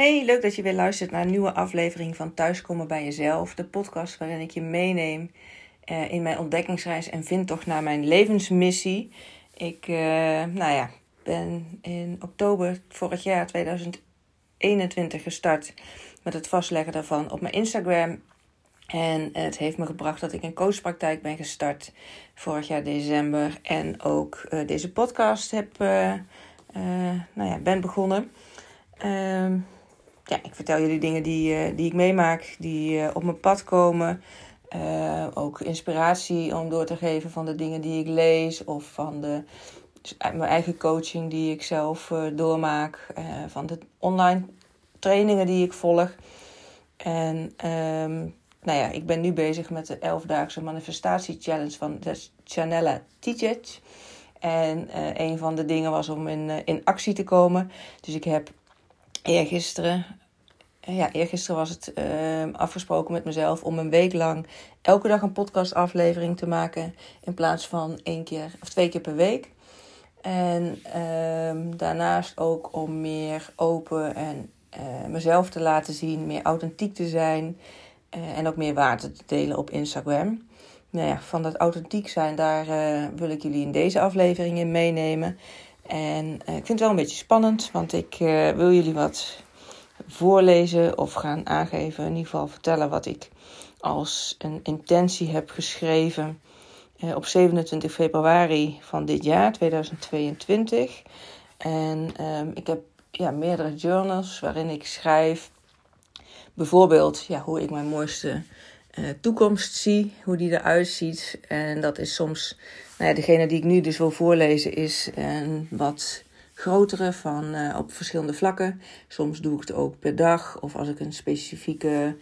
Hey, leuk dat je weer luistert naar een nieuwe aflevering van Thuiskomen bij Jezelf. De podcast waarin ik je meeneem uh, in mijn ontdekkingsreis en vindtocht naar mijn levensmissie. Ik uh, nou ja, ben in oktober vorig jaar 2021 gestart met het vastleggen daarvan op mijn Instagram. En het heeft me gebracht dat ik een coachpraktijk ben gestart vorig jaar december. En ook uh, deze podcast heb, nou ja, ben begonnen. Ehm, ja, ik vertel jullie dingen die, uh, die ik meemaak, die uh, op mijn pad komen. Uh, ook inspiratie om door te geven van de dingen die ik lees of van de, dus mijn eigen coaching die ik zelf doormaak, van de online trainingen die ik volg. En um, nou ja, ik ben nu bezig met de 11-daagse manifestatie challenge van Chanella Teach. En een van de dingen was om in, in actie te komen. Dus ik heb eergisteren, ja, eergisteren was het uh, afgesproken met mezelf om een week lang elke dag een podcastaflevering te maken. In plaats van één keer of twee keer per week. En uh, daarnaast ook om meer open en uh, mezelf te laten zien, meer authentiek te zijn. Uh, en ook meer waarde te delen op Instagram. Nou ja, van dat authentiek zijn, daar uh, wil ik jullie in deze aflevering in meenemen. En ik vind het wel een beetje spannend, want ik wil jullie wat voorlezen of gaan aangeven. In ieder geval vertellen wat ik als een intentie heb geschreven uh, op 27 februari van dit jaar, 2022. En um, ik heb ja, meerdere journals waarin ik schrijf bijvoorbeeld ja, hoe ik mijn mooiste uh, toekomst zie, hoe die eruit ziet. En dat is soms, nou ja, degene die ik nu dus wil voorlezen, is een wat grotere van uh, op verschillende vlakken. Soms doe ik het ook per dag of als ik een specifieke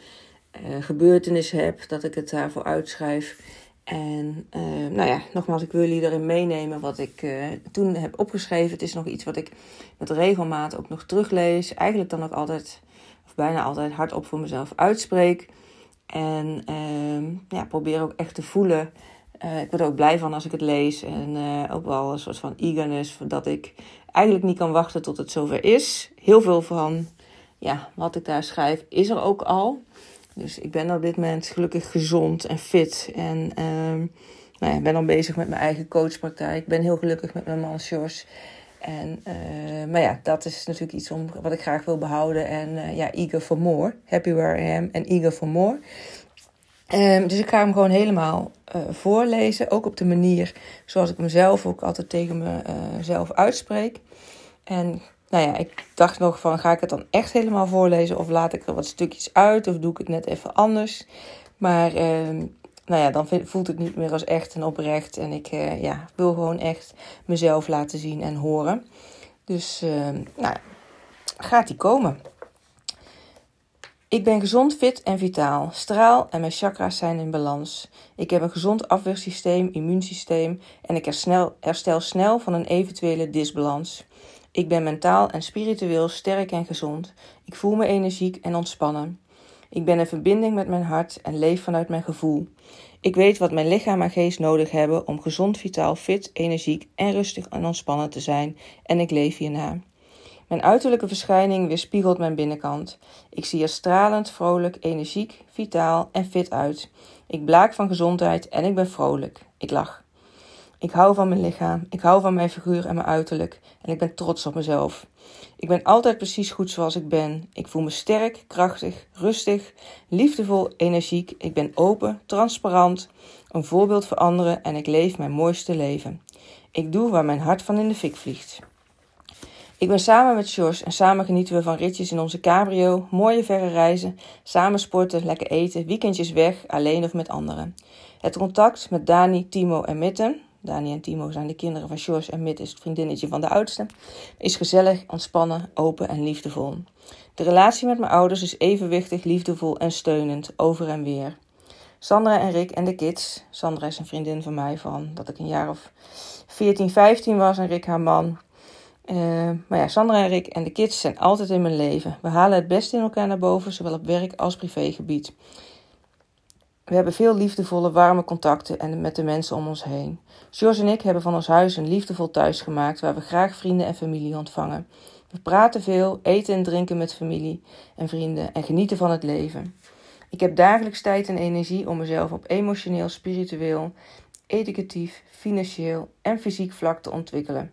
uh, gebeurtenis heb, dat ik het daarvoor uitschrijf. En nou ja, nogmaals, ik wil jullie erin meenemen wat ik toen heb opgeschreven. Het is nog iets wat ik met regelmaat ook nog teruglees. Eigenlijk dan ook altijd, of bijna altijd, hardop voor mezelf uitspreek. En uh, ja, probeer ook echt te voelen. Uh, ik word er ook blij van als ik het lees. En uh, ook wel een soort van eagerness. Dat ik eigenlijk niet kan wachten tot het zover is. Heel veel van ja, wat ik daar schrijf is er ook al. Dus ik ben op dit moment gelukkig gezond en fit. En uh, nou ja, ben al bezig met mijn eigen coachpraktijk. Ik ben heel gelukkig met mijn man Sjors. En, uh, maar ja, dat is natuurlijk iets om, wat ik graag wil behouden. En ja, eager for more. Happy where I am en eager for more. Um, dus ik ga hem gewoon helemaal uh, voorlezen. Ook op de manier zoals ik hem zelf ook altijd tegen mezelf uitspreek. En nou ja, ik dacht nog van, ga ik het dan echt helemaal voorlezen? Of laat ik er wat stukjes uit? Of doe ik het net even anders? Maar ehm, nou ja, dan voelt het niet meer als echt en oprecht. En ik uh, ja, wil gewoon echt mezelf laten zien en horen. Dus uh, nou, gaat die komen. Ik ben gezond, fit en vitaal. Straal en mijn chakra's zijn in balans. Ik heb een gezond afweersysteem, immuunsysteem en ik herstel, herstel snel van een eventuele disbalans. Ik ben mentaal en spiritueel sterk en gezond. Ik voel me energiek en ontspannen. Ik ben in verbinding met mijn hart en leef vanuit mijn gevoel. Ik weet wat mijn lichaam en geest nodig hebben om gezond, vitaal, fit, energiek en rustig en ontspannen te zijn en ik leef hierna. Mijn uiterlijke verschijning weerspiegelt mijn binnenkant. Ik zie er stralend, vrolijk, energiek, vitaal en fit uit. Ik blaak van gezondheid en ik ben vrolijk. Ik lach. Ik hou van mijn lichaam, ik hou van mijn figuur en mijn uiterlijk en ik ben trots op mezelf. Ik ben altijd precies goed zoals ik ben. Ik voel me sterk, krachtig, rustig, liefdevol, energiek. Ik ben open, transparant, een voorbeeld voor anderen en ik leef mijn mooiste leven. Ik doe waar mijn hart van in de fik vliegt. Ik ben samen met George en samen genieten we van ritjes in onze cabrio, mooie verre reizen, samen sporten, lekker eten, weekendjes weg, alleen of met anderen. Het contact met Dani, Timo en Mitten, Dani en Timo zijn de kinderen van George en Mitt is het vriendinnetje van de oudste. Is gezellig, ontspannen, open en liefdevol. De relatie met mijn ouders is evenwichtig, liefdevol en steunend, over en weer. Sandra en Rick en de kids. Sandra is een vriendin van mij van dat ik een jaar of 14, 15 was en Rick haar man. Uh, maar ja, Sandra en Rick en de kids zijn altijd in mijn leven. We halen het beste in elkaar naar boven, zowel op werk als privégebied. We hebben veel liefdevolle, warme contacten en met de mensen om ons heen. George en ik hebben van ons huis een liefdevol thuis gemaakt waar we graag vrienden en familie ontvangen. We praten veel, eten en drinken met familie en vrienden en genieten van het leven. Ik heb dagelijks tijd en energie om mezelf op emotioneel, spiritueel, educatief, financieel en fysiek vlak te ontwikkelen.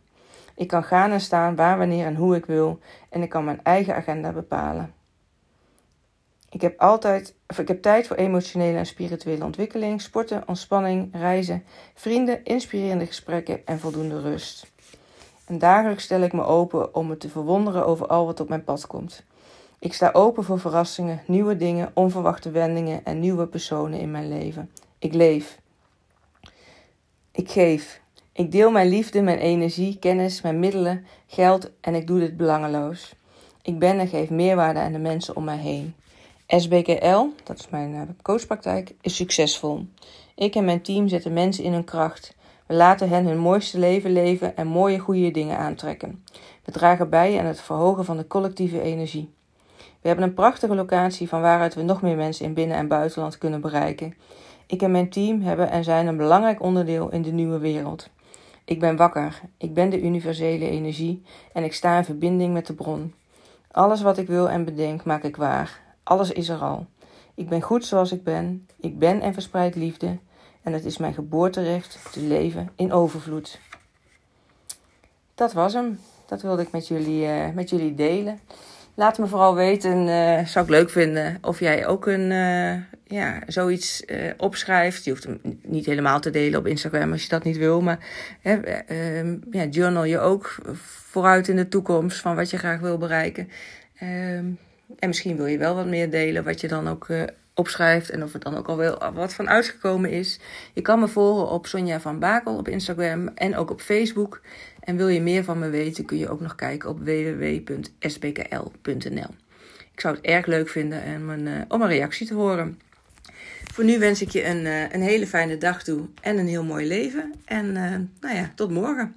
Ik kan gaan en staan waar, wanneer en hoe ik wil en ik kan mijn eigen agenda bepalen. Ik heb altijd, of ik heb tijd voor emotionele en spirituele ontwikkeling, sporten, ontspanning, reizen, vrienden, inspirerende gesprekken en voldoende rust. En dagelijks stel ik me open om me te verwonderen over al wat op mijn pad komt. Ik sta open voor verrassingen, nieuwe dingen, onverwachte wendingen en nieuwe personen in mijn leven. Ik leef. Ik geef. Ik deel mijn liefde, mijn energie, kennis, mijn middelen, geld en ik doe dit belangeloos. Ik ben en geef meerwaarde aan de mensen om mij heen. SBKL, dat is mijn eh, coachpraktijk, is succesvol. Ik en mijn team zetten mensen in hun kracht. We laten hen hun mooiste leven leven en mooie goede dingen aantrekken. We dragen bij aan het verhogen van de collectieve energie. We hebben een prachtige locatie van waaruit we nog meer mensen in binnen- en buitenland kunnen bereiken. Ik en mijn team hebben en zijn een belangrijk onderdeel in de nieuwe wereld. Ik ben wakker, ik ben de universele energie en ik sta in verbinding met de bron. Alles wat ik wil en bedenk, maak ik waar. Alles is er al. Ik ben goed zoals ik ben. Ik ben en verspreid liefde. En het is mijn geboorterecht te leven in overvloed. Dat was hem. Dat wilde ik met jullie, uh, met jullie delen. Laat me vooral weten, uh, zou ik leuk vinden, of jij ook een, uh, ja, zoiets uh, opschrijft. Je hoeft hem niet helemaal te delen op Instagram als je dat niet wil. Maar hè, ja, journal je ook vooruit in de toekomst van wat je graag wil bereiken. Ehm, en misschien wil je wel wat meer delen wat je dan ook opschrijft. En of er dan ook al wel wat van uitgekomen is. Je kan me volgen op Sonja van Bakel op Instagram en ook op Facebook. En wil je meer van me weten, kun je ook nog kijken op www.sbkl.nl. Ik zou het erg leuk vinden om een, om een reactie te horen. Voor nu wens ik je een, een hele fijne dag toe en een heel mooi leven. En nou ja, tot morgen.